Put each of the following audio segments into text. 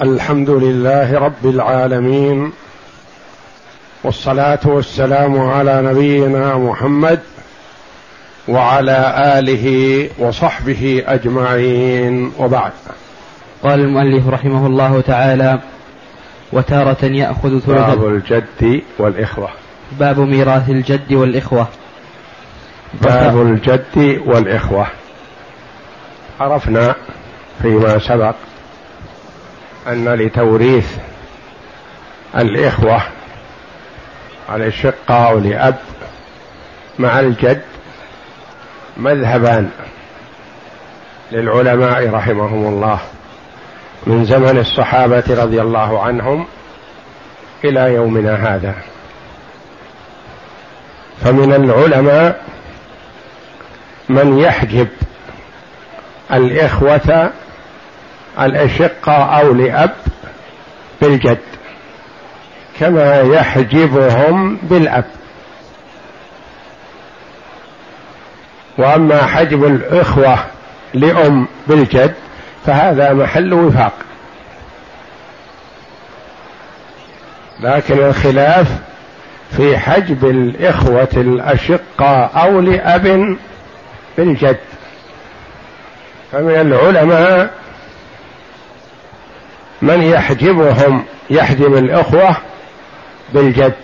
الحمد لله رب العالمين والصلاة والسلام على نبينا محمد وعلى آله وصحبه أجمعين وبعد. قال المؤلف رحمه الله تعالى وتارة يأخذ ثلث باب الجد والإخوة. باب ميراث الجد والإخوة. باب الجد والإخوة. عرفنا فيما سبق أن لتوريث الإخوة على الشقة أو لأب مع الجد مذهبان للعلماء رحمهم الله من زمن الصحابة رضي الله عنهم إلى يومنا هذا. فمن العلماء من يحجب الإخوة الأشقة أو لأب بالجد كما يحجبهم بالأب. وأما حجب الإخوة لأم بالجد فهذا محل وفاق. لكن الخلاف في حجب الإخوة الأشقة أو لأب بالجد. فمن العلماء من يحجبهم يحجب الأخوة بالجد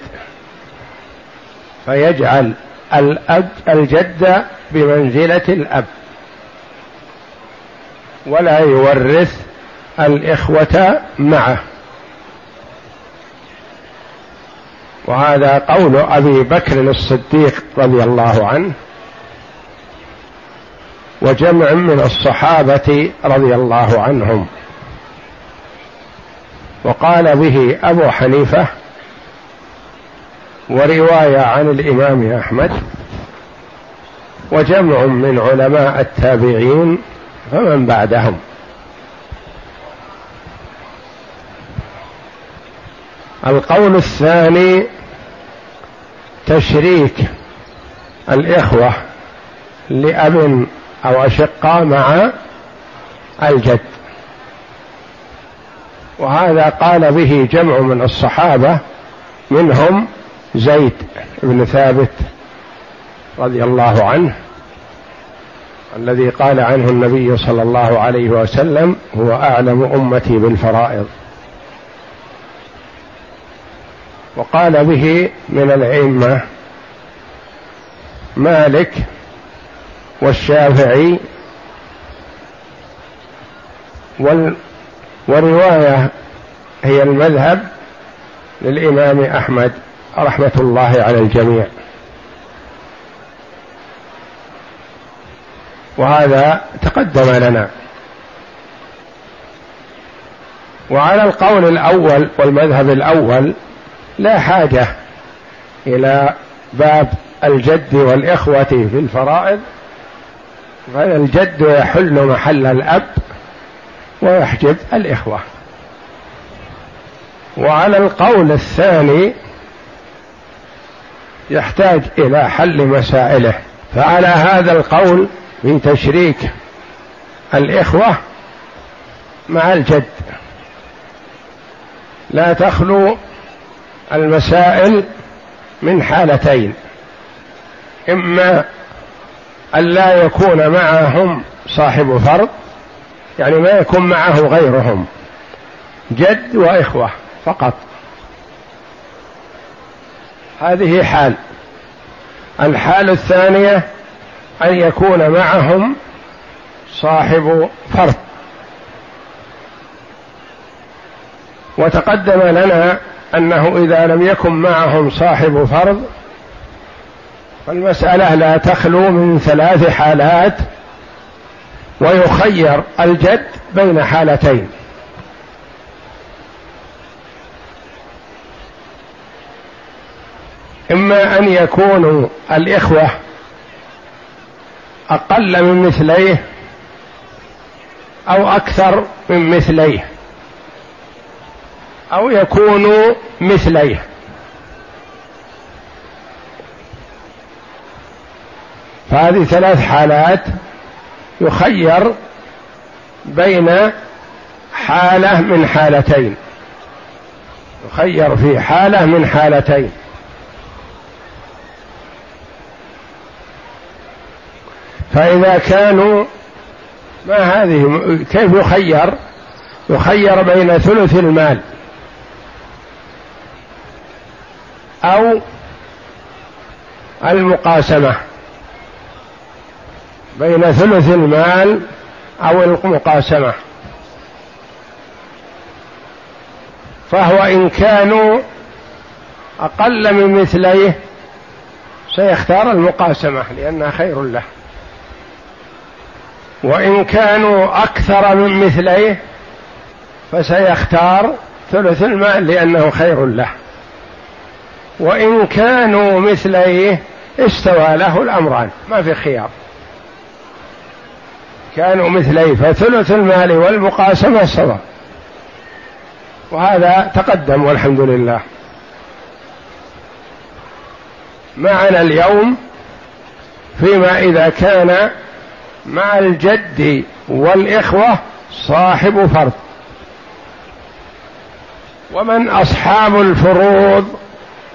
فيجعل الأب الجد بمنزلة الأب. ولا يورث الإخوة معه. وهذا قول أبي بكر الصديق رضي الله عنه وجمع من الصحابة رضي الله عنهم. وقال به أبو حنيفة ورواية عن الإمام أحمد وجمع من علماء التابعين فمن بعدهم. القول الثاني تشريك الإخوة لأب أو أشقاء مع الجد. وهذا قال به جمع من الصحابة منهم زيد بن ثابت رضي الله عنه الذي قال عنه النبي صلى الله عليه وسلم هو أعلم أمتي بالفرائض. وقال به من الائمه مالك والشافعي وال والرواية هي المذهب للإمام أحمد رحمة الله على الجميع. وهذا تقدم لنا. وعلى القول الأول والمذهب الأول لا حاجة إلى باب الجد والإخوة في الفرائض فالجد يحل محل الأب ويحجب الإخوة. وعلى القول الثاني يحتاج إلى حل مسائله. فعلى هذا القول في تشريك الإخوة مع الجد. لا تخلو المسائل من حالتين. إما أن لا يكون معهم صاحب فرض يعني ما يكون معه غيرهم. جد وإخوة فقط. هذه حال. الحال الثانية أن يكون معهم صاحب فرض وتقدم لنا أنه إذا لم يكن معهم صاحب فرض فالمسألة لا تخلو من ثلاث حالات ويخير الجد بين حالتين. إما أن يكونوا الإخوة أقل من مثليه أو أكثر من مثليه أو يكون مثليه. فهذه ثلاث حالات يخير بين حالة من حالتين. يخير في حالة من حالتين. فإذا كانوا ما هذه كيف يخير؟ يخير بين ثلث المال. أو المقاسمة. بين ثلث المال أو المقاسمة. فهو إن كانوا أقل من مثليه سيختار المقاسمة لأنها خير له. وإن كانوا أكثر من مثليه فسيختار ثلث المال لأنه خير له. وإن كانوا مثليه استوى له الأمران ما في خيار. كانوا مثليه فثلث المال والمقاسمة سواء وهذا تقدم والحمد لله. معنا اليوم فيما إذا كان مع الجد والإخوة صاحب فرض. ومن أصحاب الفروض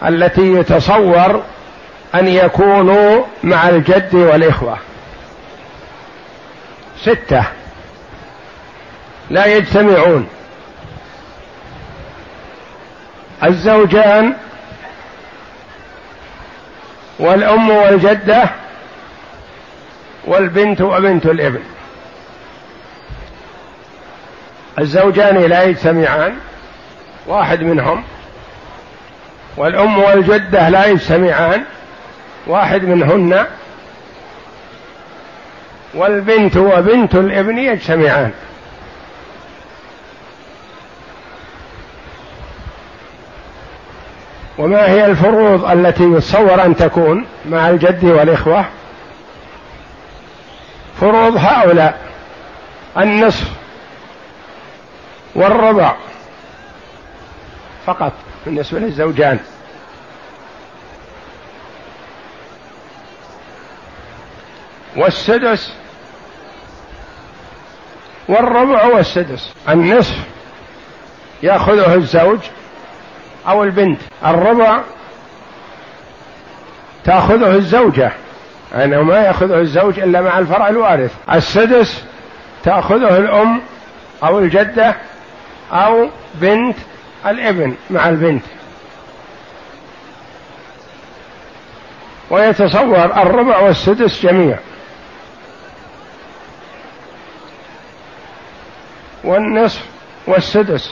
التي يتصور أن يكونوا مع الجد والإخوة. ستة. لا يجتمعون. الزوجان والأم والجدة والبنت وبنت الإبن. الزوجان لا يجتمعان. واحد منهم. والأم والجدة لا يجتمعان. واحد منهن. والبنت وبنت الابن يجتمعان. وما هي الفروض التي يتصور أن تكون مع الجد والإخوة؟ فروض هؤلاء النصف والربع فقط بالنسبة للزوجان. والسدس والربع والسدس النصف يأخذه الزوج أو البنت. الربع تأخذه الزوجة. انه ما يأخذه الزوج إلا مع الفرع الوارث. السدس تأخذه الأم أو الجدة أو بنت الابن مع البنت. ويتصور الربع والسدس جميع. والنصف والسدس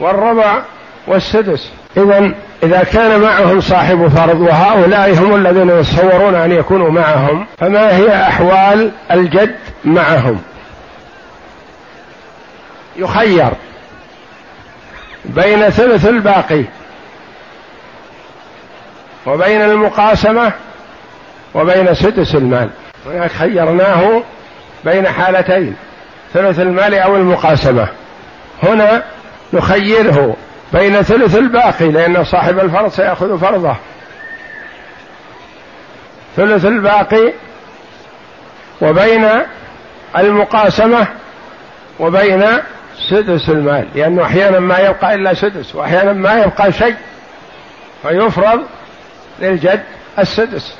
والربع والسدس. إذا إذا كان معهم صاحب فرض وهؤلاء هم الذين يتصورون أن يكونوا معهم فما هي أحوال الجد معهم؟ يخير بين ثلث الباقي وبين المقاسمة وبين سدس المال. هناك خيرناه بين حالتين ثلث المال أو المقاسمة. هنا نخيره بين ثلث الباقي لأن صاحب الفرض سيأخذ فرضه. ثلث الباقي وبين المقاسمة وبين سدس المال لأنه أحيانا ما يبقى إلا سدس وأحيانا ما يبقى شيء فيفرض للجد السدس.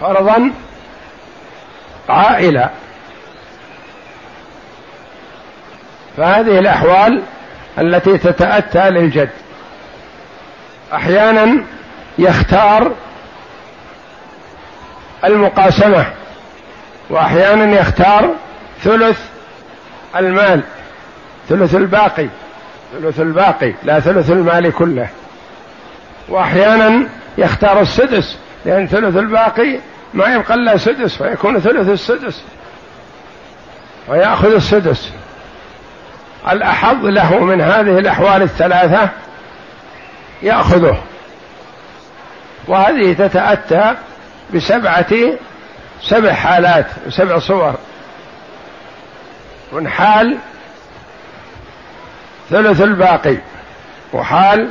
فرضا عائلة. فهذه الأحوال التي تتأتى للجد. أحيانا يختار المقاسمة وأحيانا يختار ثلث المال ثلث الباقي ثلث الباقي لا ثلث المال كله. وأحيانا يختار السدس لأن ثلث الباقي ما يبقى إلا سدس فيكون ثلث السدس. ويأخذ السدس. الأحظ له من هذه الأحوال الثلاثة يأخذه. وهذه تتأتى بسبعة سبع حالات سبع صور. من حال ثلث الباقي وحال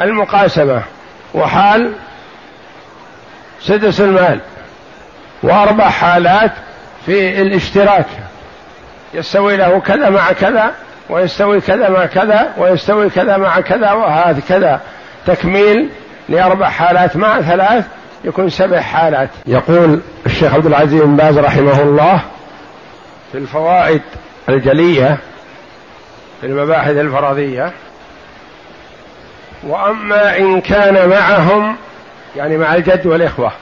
المقاسمة وحال سدس المال وأربع حالات في الاشتراك. يستوي له كذا مع كذا ويستوي كذا مع كذا ويستوي كذا مع كذا وهذا كذا. تكميل لأربع حالات مع ثلاث يكون سبع حالات. يقول الشيخ عبد العزيز بن باز رحمه الله في الفوائد الجلية في المباحث الفرضية وأما إن كان معهم يعني مع الجد والإخوة.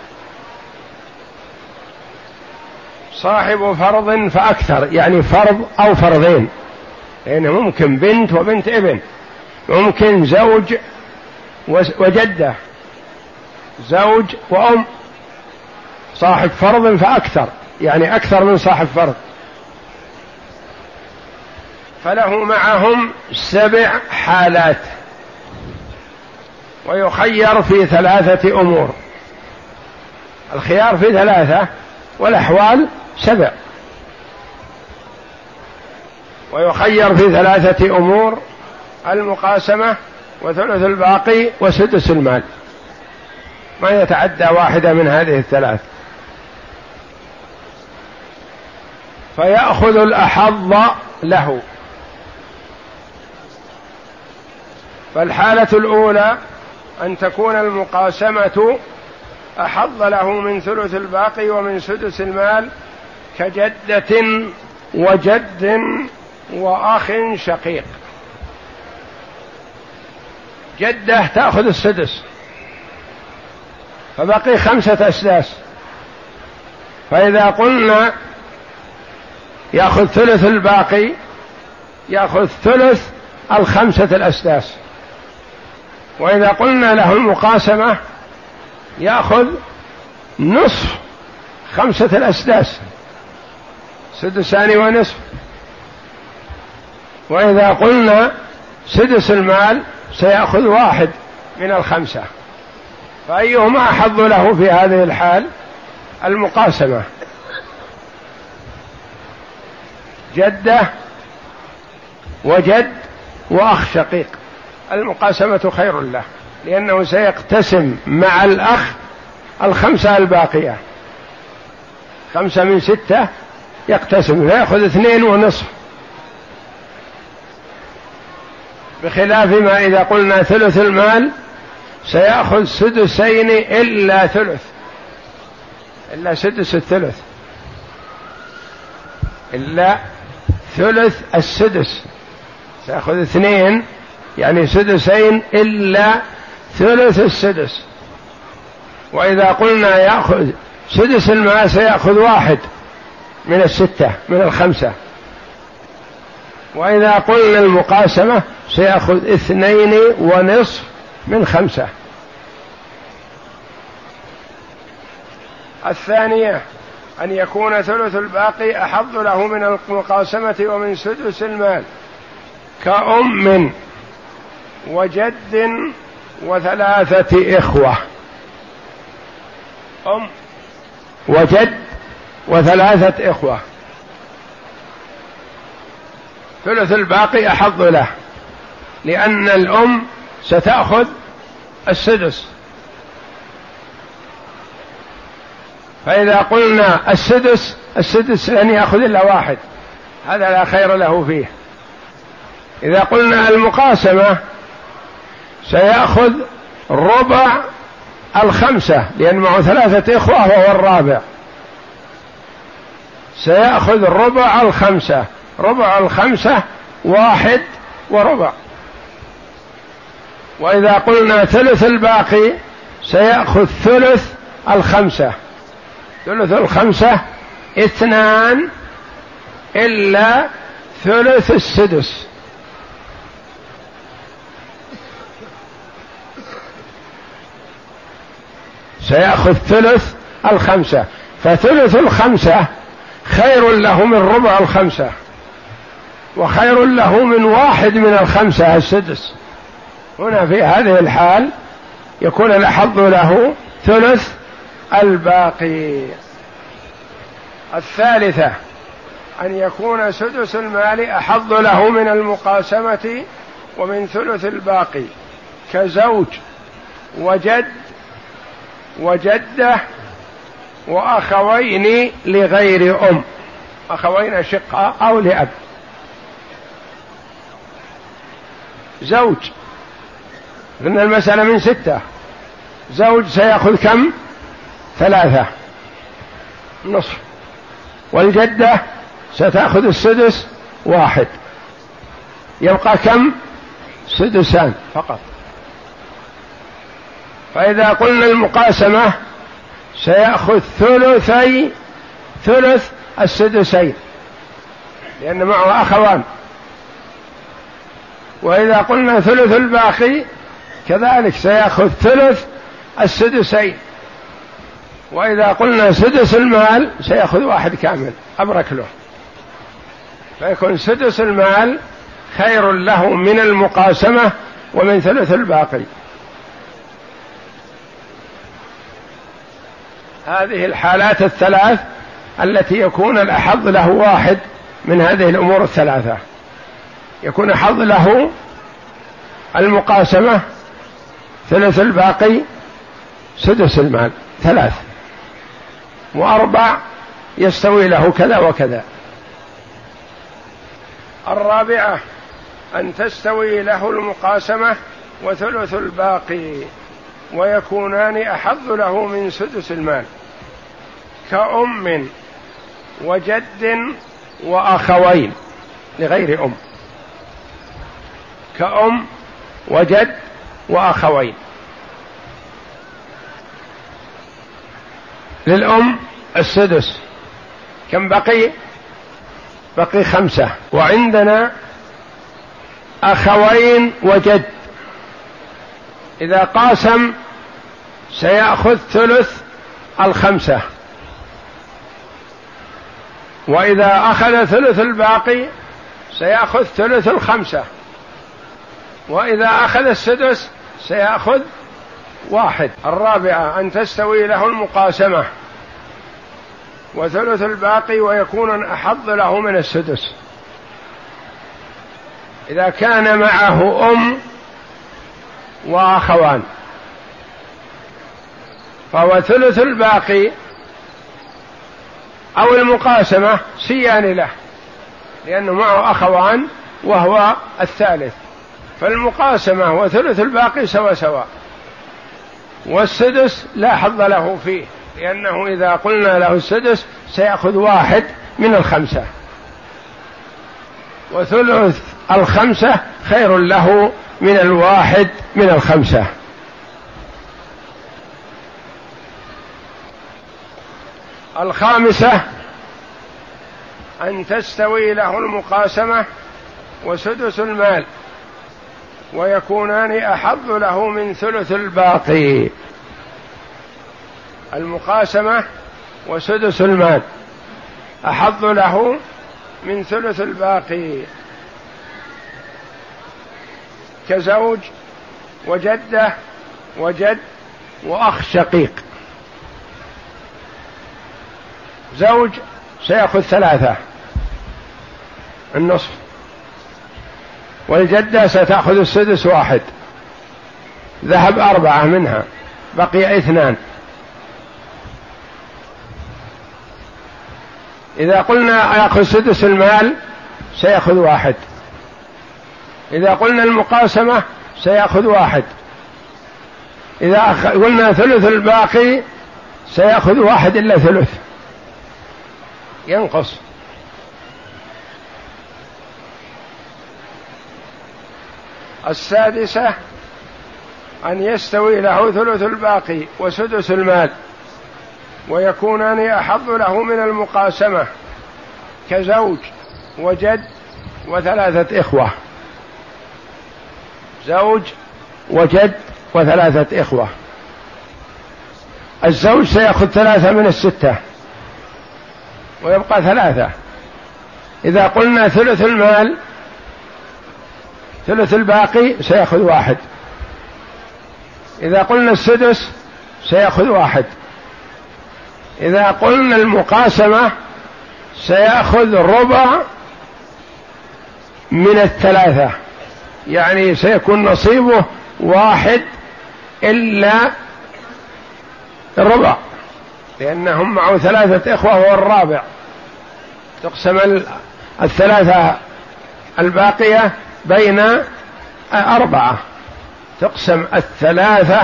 صاحب فرض فأكثر يعني فرض أو فرضين. يعني ممكن بنت وبنت ابن ممكن زوج وجدة زوج وأم. صاحب فرض فأكثر يعني أكثر من صاحب فرض. فله معهم سبع حالات. ويخير في ثلاثة أمور. الخيار في ثلاثة والأحوال سبع. ويخير في ثلاثة أمور المقاسمة وثلث الباقي وسدس المال. ما يتعدى واحدة من هذه الثلاث. فيأخذ الأحظ له. فالحالة الأولى أن تكون المقاسمة أحظ له من ثلث الباقي ومن سدس المال كجدة وجد وأخ شقيق. جدة تأخذ السدس فبقي خمسة أسداس. فإذا قلنا يأخذ ثلث الباقي يأخذ ثلث الخمسة الأسداس. وإذا قلنا له المقاسمة يأخذ نصف خمسة الأسداس. سدسان ونصف. وإذا قلنا سدس المال سيأخذ واحد من الخمسة. فأيهما أحظ له في هذه الحال؟ المقاسمة. جدة وجد وأخ شقيق. المقاسمة خير له لأنه سيقتسم مع الأخ الخمسة الباقية. خمسة من ستة يقتسم فيأخذ اثنين ونصف. بخلاف ما إذا قلنا ثلث المال سيأخذ سدسين إلا ثلث. إلا سدس الثلث. إلا ثلث السدس. سيأخذ اثنين يعني سدسين إلا ثلث السدس. وإذا قلنا يأخذ سدس المال سيأخذ واحد من الستة من الخمسة. وإذا قلنا المقاسمة سيأخذ اثنين ونصف من خمسة. الثانية أن يكون ثلث الباقي أحظ له من المقاسمة ومن سدس المال. كأم وجد وثلاثة إخوة. أم. وجد وثلاثة إخوة. ثلث الباقي أحظ له لأن الأم ستأخذ السدس. فإذا قلنا السدس السدس لن يأخذ إلا واحد هذا لا خير له فيه. إذا قلنا المقاسمة سيأخذ ربع الخمسة لأن معه ثلاثة إخوة وهو الرابع. سيأخذ ربع الخمسة ربع الخمسة واحد وربع. وإذا قلنا ثلث الباقي سيأخذ ثلث الخمسة. ثلث الخمسة اثنان إلا ثلث السدس. سيأخذ ثلث الخمسة. فثلث الخمسة خير له من ربع الخمسة وخير له من واحد من الخمسة السدس. هنا في هذه الحال يكون الأحظ له ثلث الباقي. الثالثة أن يكون سدس المال أحظ له من المقاسمة ومن ثلث الباقي. كزوج وجد وجده وأخوين لغير أم. أخوين أشقاء أو لأب. زوج. لأن المسألة من ستة. زوج سيأخذ كم؟ ثلاثة. نصف. والجدة ستأخذ السدس واحد. يبقى كم؟ سدسان. فقط. فإذا قلنا المقاسمة سيأخذ ثلثي ثلث السدسين لأن معه أخوان. وإذا قلنا ثلث الباقي كذلك سيأخذ ثلث السدسين. وإذا قلنا سدس المال سيأخذ واحد كامل أبرك له. فيكون سدس المال خير له من المقاسمة ومن ثلث الباقي. هذه الحالات الثلاث التي يكون الأحظ له واحد من هذه الأمور الثلاثة. يكون أحظ له المقاسمة ثلث الباقي سدس المال ثلاث. وأربع يستوي له كذا وكذا. الرابعة أن تستوي له المقاسمة وثلث الباقي. ويكونان أحظ له من سدس المال. كأم وجد وأخوين لغير أم. كأم وجد وأخوين. للأم السدس. كم بقي؟ بقي خمسة. وعندنا أخوين وجد. إذا قاسم سيأخذ ثلث الخمسة. وإذا أخذ ثلث الباقي سيأخذ ثلث الخمسة. وإذا أخذ السدس سيأخذ واحد. الرابعة أن تستوي له المقاسمة. وثلث الباقي ويكون أحظ له من السدس. إذا كان معه أم وأخوان. فهو ثلث الباقي أو المقاسمة سيان له لأنه معه أخوان وهو الثالث. فالمقاسمة وثلث الباقي سوا سوا والسدس لا حظ له فيه لأنه إذا قلنا له السدس سيأخذ واحد من الخمسة. وثلث الخمسة خير له من الواحد من الخمسة. الخامسة أن تستوي له المقاسمة وسدس المال ويكونان أحظ له من ثلث الباقي. المقاسمة وسدس المال أحظ له من ثلث الباقي. كزوج وجدة وجد وأخ شقيق. زوج سيأخذ ثلاثة النصف. والجدة ستأخذ السدس واحد. ذهب أربعة منها بقي اثنان. إذا قلنا يأخذ سدس المال سيأخذ واحد. إذا قلنا المقاسمة سيأخذ واحد. إذا قلنا ثلث الباقي سيأخذ واحد إلا ثلث. ينقص. السادسة أن يستوي له ثلث الباقي وسدس المال ويكونان أحظ له من المقاسمة كزوج وجد وثلاثة إخوة. زوج وجد وثلاثة إخوة. الزوج سيأخذ ثلاثة من الستة ويبقى ثلاثة. إذا قلنا ثلث المال ثلث الباقي سيأخذ واحد. إذا قلنا السدس سيأخذ واحد. إذا قلنا المقاسمة سيأخذ ربع من الثلاثة. يعني سيكون نصيبه واحد إلا الربع. لأنهم معه ثلاثة إخوة هو الرابع. تقسم الثلاثة الباقية بين أربعة. تقسم الثلاثة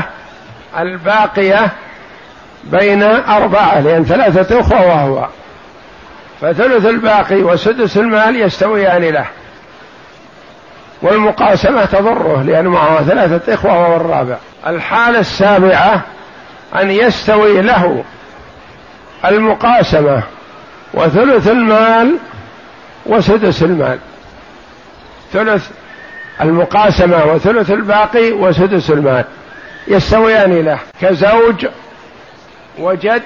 الباقية بين أربعة لأن ثلاثة أخوة وهو. فثلث الباقي وسدس المال يستويان له. والمقاسمة تضره لأنه معه ثلاثة إخوة وهو الرابع. الحالة السابعة أن يستوي له المقاسمة وثلث المال وسدس المال. ثلث المقاسمة وثلث الباقي وسدس المال. يستويان له كزوج وجد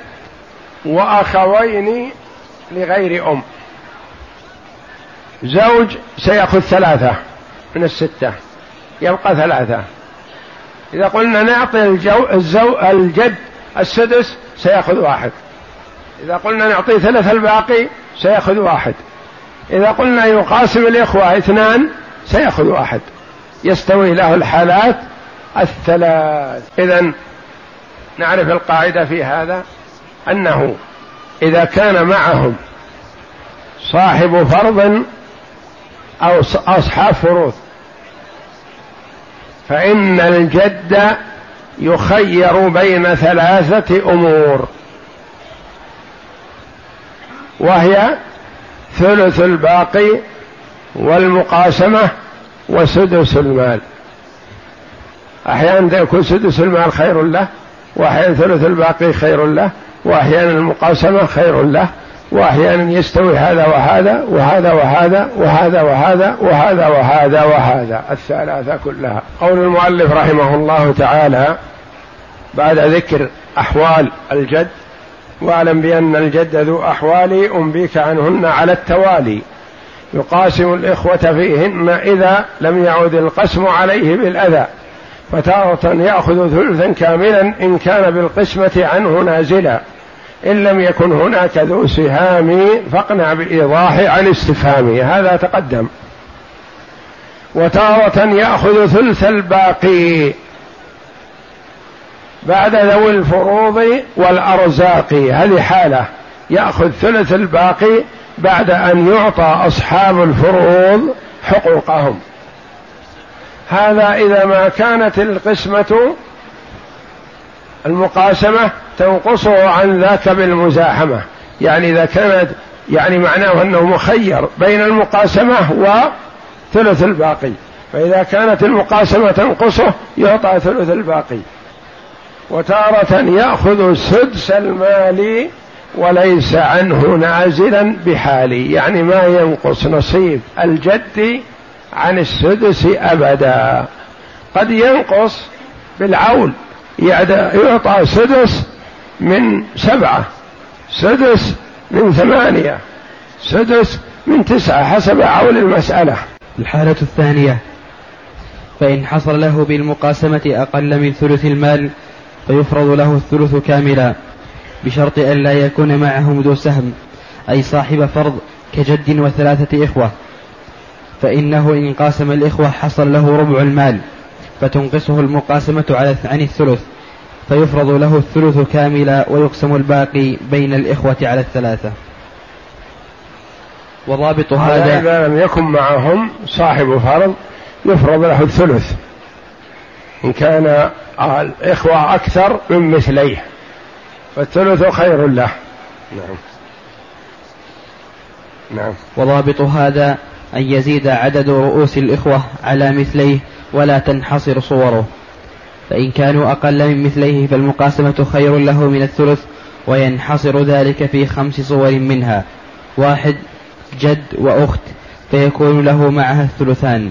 وأخوين لغير أم. زوج سيأخذ ثلاثة. من الستة يبقى ثلاثة. إذا قلنا نعطي الجو الزو الجد السدس سيأخذ واحد. إذا قلنا نعطيه ثلث الباقي سيأخذ واحد. إذا قلنا يقاسم الإخوة اثنان سيأخذ واحد. يستوي له الحالات الثلاث. إذا نعرف القاعدة في هذا أنه إذا كان معهم صاحب فرض أو أصحاب فروض فإن الجد يخير بين ثلاثة أمور. وهي ثلث الباقي والمقاسمة وسدس المال. أحيانا يكون سدس المال خير له وأحيانا ثلث الباقي خير له وأحيانا المقاسمة خير له. وأحيانا يستوي هذا وهذا وهذا وهذا وهذا وهذا وهذا وهذا وهذا الثلاثة كلها. قول المؤلف رحمه الله تعالى بعد ذكر أحوال الجد واعلم بأن الجد ذو أحوال أنبيك عنهن على التوالي. يقاسم الإخوة فيهن إذا لم يعد القسم عليه بالأذى فتارة يأخذ ثلثا كاملا إن كان بالقسمة عنه نازلا. إن لم يكن هناك ذو سهام فاقنع بإيضاح عن استفهامه. هذا تقدم. وتارة يأخذ ثلث الباقي. بعد ذوي الفروض والأرزاق. هذه حالة. يأخذ ثلث الباقي بعد أن يعطى أصحاب الفروض حقوقهم. هذا إذا ما كانت القسمة المقاسمة تنقصه عن ذاك بالمزاحمة. يعني إذا كانت يعني معناه أنه مخير بين المقاسمة وثلث الباقي. فإذا كانت المقاسمة تنقصه يعطى ثلث الباقي. وتارة يأخذ سدس المال وليس عنه نازلا بحالي. يعني ما ينقص نصيب الجد عن السدس أبدا. قد ينقص بالعول يعطى سدس من سبعة سدس من ثمانية سدس من تسعة حسب عول المسألة. الحالة الثانية فإن حصل له بالمقاسمة أقل من ثلث المال فيفرض له الثلث كاملا بشرط أن لا يكون معهم ذو سهم أي صاحب فرض كجد وثلاثة إخوة. فإنه إن قاسم الإخوة حصل له ربع المال. فتنقصه المقاسمة على عن الثلث فيفرض له الثلث كاملا ويقسم الباقي بين الإخوة على الثلاثة. وضابط هذا إذا لم يكن معهم صاحب فرض يفرض له الثلث. إن كان الإخوة أكثر من مثليه فالثلث خير له. نعم. نعم. وضابط هذا أن يزيد عدد رؤوس الإخوة على مثليه ولا تنحصر صوره. فإن كانوا أقل من مثليه فالمقاسمة خير له من الثلث وينحصر ذلك في خمس صور منها. واحد جد وأخت فيكون له معها الثلثان.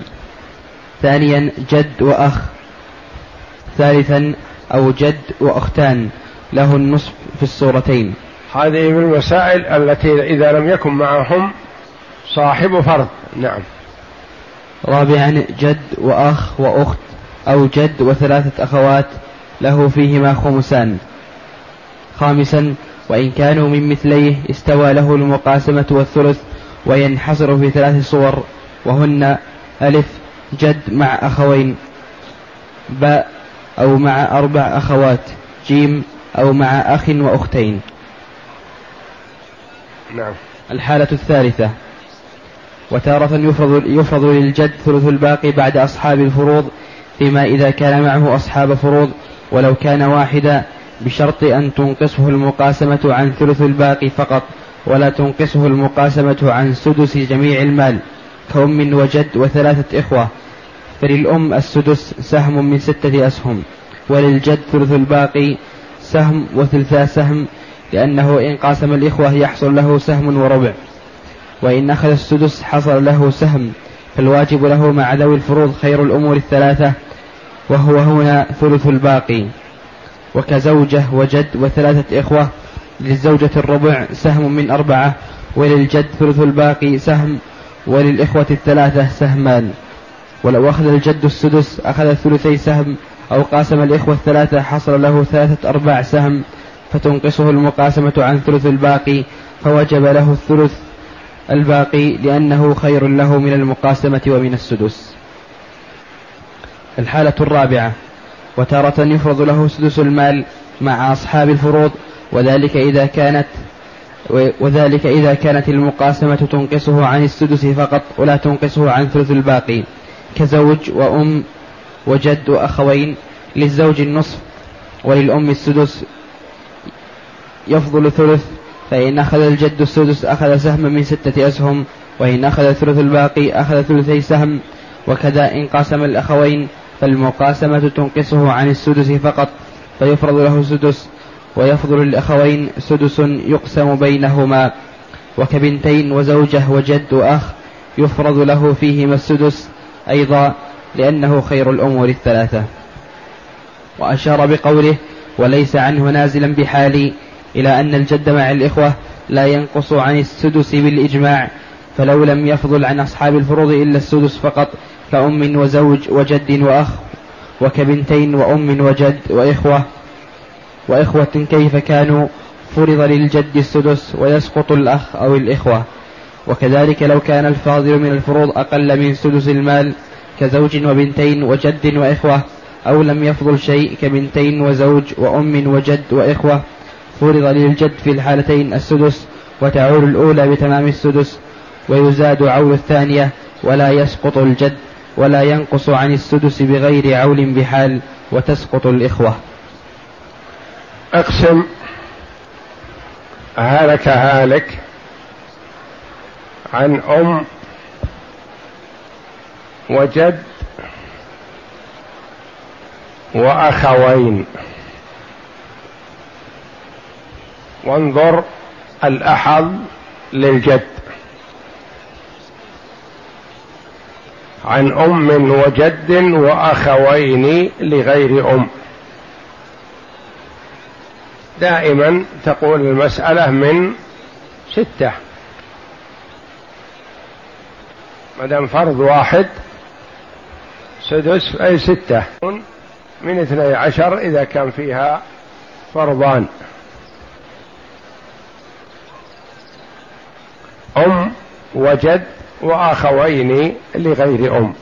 ثانيا جد وأخ. ثالثا أو جد وأختان. له النصف في الصورتين. هذه من المسائل التي إذا لم يكن معهم صاحب فرض. نعم. رابعا جد وأخ وأخت أو جد وثلاثة أخوات له فيهما خمسان خامسا وإن كانوا من مثليه استوى له المقاسمة والثلث وينحصر في ثلاث صور وهن ألف جد مع أخوين باء أو مع أربع أخوات جيم أو مع أخ وأختين. نعم. الحالة الثالثة. وتارة يفرض, يفرض للجد ثلث الباقي بعد أصحاب الفروض فيما إذا كان معه أصحاب فروض ولو كان واحدا بشرط أن تنقصه المقاسمة عن ثلث الباقي فقط ولا تنقصه المقاسمة عن سدس جميع المال كأم وجد وثلاثة إخوة. فللأم السدس سهم من ستة أسهم وللجد ثلث الباقي سهم وثلثا سهم لأنه إن قاسم الإخوة يحصل له سهم وربع. وإن أخذ السدس حصل له سهم فالواجب له مع ذوي الفروض خير الأمور الثلاثة وهو هنا ثلث الباقي. وكزوجة وجد وثلاثة إخوة للزوجة الربع سهم من أربعة وللجد ثلث الباقي سهم وللإخوة الثلاثة سهمان. ولو أخذ الجد السدس أخذ ثلثي سهم أو قاسم الإخوة الثلاثة حصل له ثلاثة أرباع سهم فتنقصه المقاسمة عن ثلث الباقي فوجب له الثلث الباقي لأنه خير له من المقاسمة ومن السدس. الحالة الرابعة وتارة يفرض له سدس المال مع أصحاب الفروض وذلك إذا كانت وذلك إذا كانت المقاسمة تنقصه عن السدس فقط ولا تنقصه عن ثلث الباقي. كزوج وأم وجد وأخوين للزوج النصف وللأم السدس يفضل ثلث فإن أخذ الجد السدس أخذ سهما من ستة أسهم وإن أخذ ثلث الباقي أخذ ثلثي سهم. وكذا إن قاسم الأخوين فالمقاسمة تنقصه عن السدس فقط فيفرض له سدس. ويفضل الأخوين سدس يقسم بينهما. وكبنتين وزوجة وجد وأخ يفرض له فيهما السدس أيضا لأنه خير الأمور الثلاثة. وأشار بقوله وليس عنه نازلا بحال إلى أن الجد مع الإخوة لا ينقص عن السدس بالإجماع فلو لم يفضل عن أصحاب الفروض إلا السدس فقط كأم وزوج وجد وأخ وكبنتين وأم وجد وإخوة. وإخوة كيف كانوا؟ فرض للجد السدس ويسقط الأخ أو الإخوة. وكذلك لو كان الفاضل من الفروض أقل من سدس المال كزوج وبنتين وجد وإخوة أو لم يفضل شيء كبنتين وزوج وأم وجد وإخوة. فرض للجد في الحالتين السدس وتعول الأولى بتمام السدس ويزاد عول الثانية ولا يسقط الجد ولا ينقص عن السدس بغير عول بحال وتسقط الإخوة. أقسم. هلك هالك عن أم وجد وأخوين. وانظر الأحظ للجد. عن أم وجد وأخوين لغير أم. دائما تقول المسألة من ستة. ما دام فرض واحد سدس أي ستة. من اثني عشر إذا كان فيها فرضان. أم وجد وأخوين لغير أم.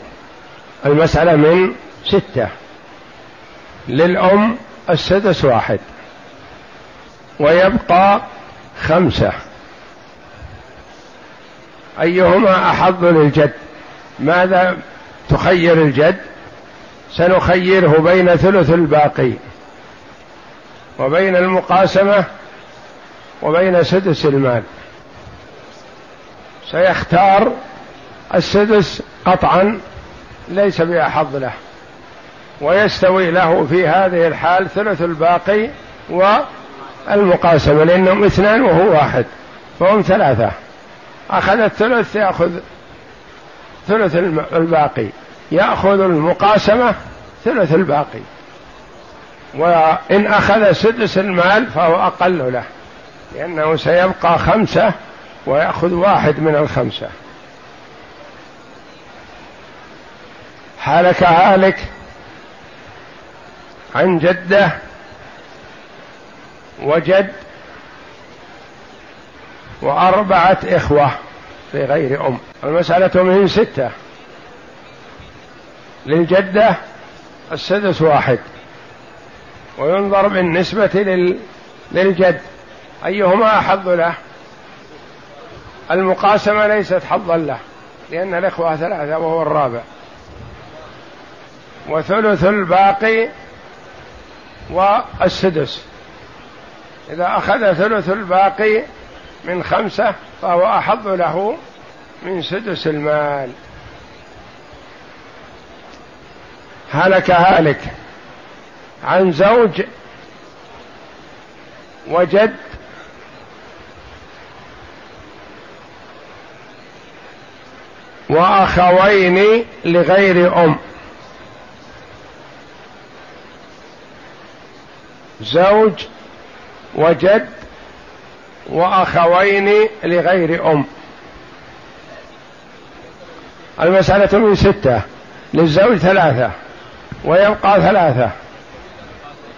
المسألة من ستة. للأم السدس واحد. ويبقى خمسة. أيهما أحظ للجد؟ ماذا تخير الجد؟ سنخيره بين ثلث الباقي. وبين المقاسمة وبين سدس المال. سيختار السدس قطعا ليس بأحظ له ويستوي له في هذه الحال ثلث الباقي والمقاسمة لأنهم اثنان وهو واحد فهم ثلاثة. أخذ الثلث يأخذ ثلث الباقي يأخذ المقاسمة ثلث الباقي. وإن أخذ سدس المال فهو أقل له لأنه سيبقى خمسة ويأخذ واحد من الخمسة. حالك هالك عن جدة وجد وأربعة إخوة في غير أم. المسألة من ستة. للجدة السدس واحد. وينظر بالنسبة لل... للجد. أيهما أحظ له؟ المقاسمة ليست حظا له لأن الإخوة ثلاثة وهو الرابع. وثلث الباقي والسدس إذا أخذ ثلث الباقي من خمسة فهو أحظ له من سدس المال. هلك هالك عن زوج وجد وأخوين لغير أم. زوج وجد وأخوين لغير أم. المسألة من ستة للزوج ثلاثة ويبقى ثلاثة.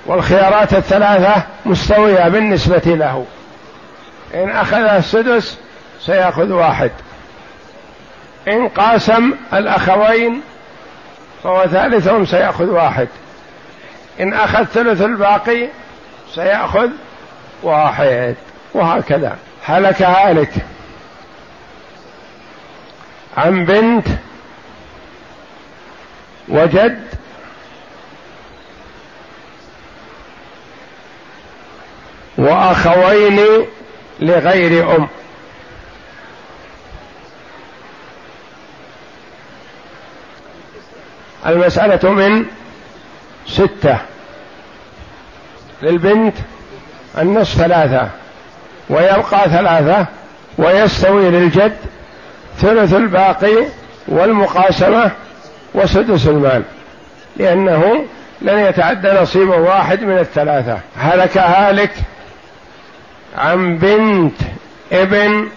والخيارات الثلاثة مستوية بالنسبة له. إن أخذ السدس سيأخذ واحد. إن قاسم الأخوين فهو ثالثهم سيأخذ واحد. إن أخذ ثلث الباقي سيأخذ واحد. وهكذا. هلك هالك. عن بنت وجد وأخوين لغير أم. المسألة من ستة. للبنت النصف ثلاثة ويبقى ثلاثة ويستوي للجد ثلث الباقي والمقاسمة وسدس المال لأنه لن يتعدى نصيب واحد من الثلاثة. هلك هالك عن بنت ابن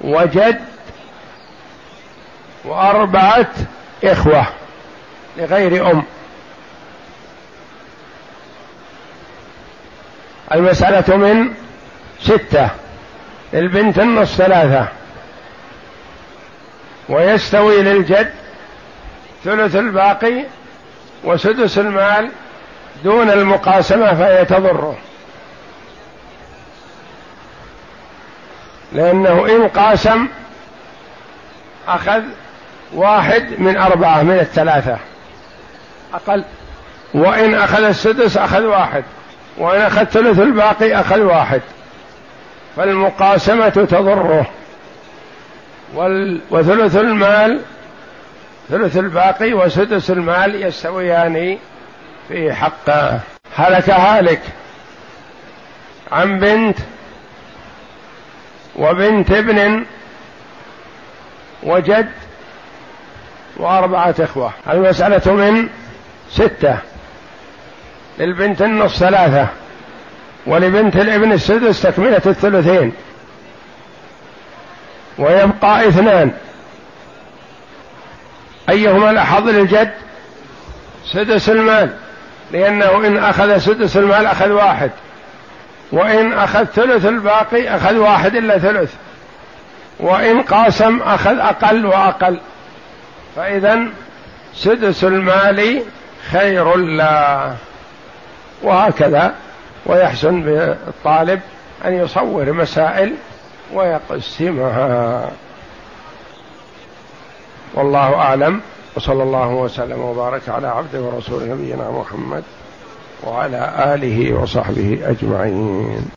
وجد وأربعة إخوة. لغير أم. المسألة من ستة. للبنت النص ثلاثة. ويستوي للجد ثلث الباقي وسدس المال دون المقاسمة فهي تضره. لأنه إن قاسم أخذ واحد من أربعة من الثلاثة. أقل. وإن أخذ السدس أخذ واحد وإن أخذ ثلث الباقي أخذ واحد. فالمقاسمة تضره. وثلث المال ثلث الباقي وسدس المال يستويان في حقه هلك هالك. عن بنت وبنت ابن وجد وأربعة إخوة. المسألة من؟ ستة. للبنت النص ثلاثة. ولبنت الابن السدس تكملة الثلثين. ويبقى اثنان. أيهما الأحظ للجد؟ سدس المال. لأنه إن أخذ سدس المال أخذ واحد. وإن أخذ ثلث الباقي أخذ واحد إلا ثلث. وإن قاسم أخذ أقل وأقل. فإذا سدس المال خير له وهكذا. ويحسن بالطالب أن يصور مسائل ويقسمها. والله أعلم. وصلى الله وسلم وبارك على عبده ورسول نبينا محمد وعلى آله وصحبه أجمعين.